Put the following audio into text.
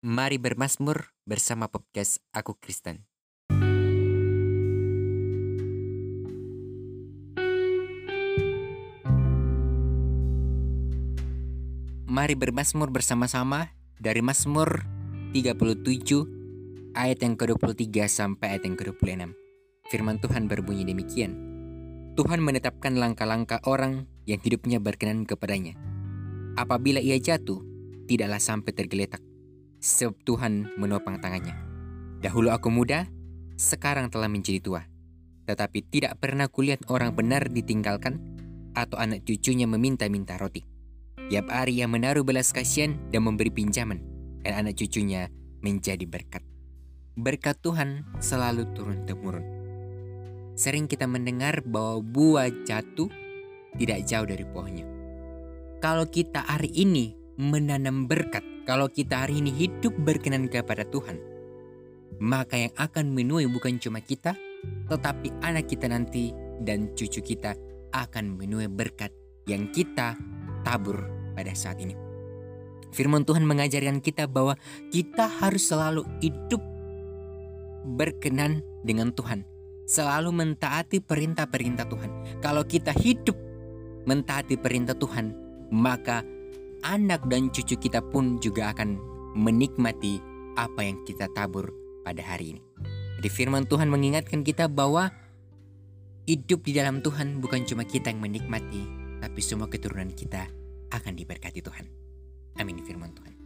Mari bermasmur bersama podcast Aku Kristen. Mari bermasmur bersama-sama dari Mazmur 37 ayat yang ke-23 sampai ayat yang ke-26. Firman Tuhan berbunyi demikian. Tuhan menetapkan langkah-langkah orang yang hidupnya berkenan kepadanya. Apabila ia jatuh, tidaklah sampai tergeletak, sebab Tuhan menopang tangannya. Dahulu aku muda, sekarang telah menjadi tua. Tetapi tidak pernah kulihat orang benar ditinggalkan atau anak cucunya meminta-minta roti. Tiap hari ia menaruh belas kasihan dan memberi pinjaman, dan anak cucunya menjadi berkat. Berkat Tuhan selalu turun-temurun. Sering kita mendengar bahwa buah jatuh tidak jauh dari pohonnya. Kalau kita hari ini menanam berkat, kalau kita hari ini hidup berkenan kepada Tuhan, maka yang akan menuai bukan cuma kita, tetapi anak kita nanti dan cucu kita akan menuai berkat yang kita tabur pada saat ini. Firman Tuhan mengajarkan kita bahwa kita harus selalu hidup berkenan dengan Tuhan, selalu mentaati perintah-perintah Tuhan. Kalau kita hidup mentaati perintah Tuhan, maka anak dan cucu kita pun juga akan menikmati apa yang kita tabur pada hari ini. Jadi firman Tuhan mengingatkan kita bahwa hidup di dalam Tuhan bukan cuma kita yang menikmati, tapi semua keturunan kita akan diberkati Tuhan. Amin firman Tuhan.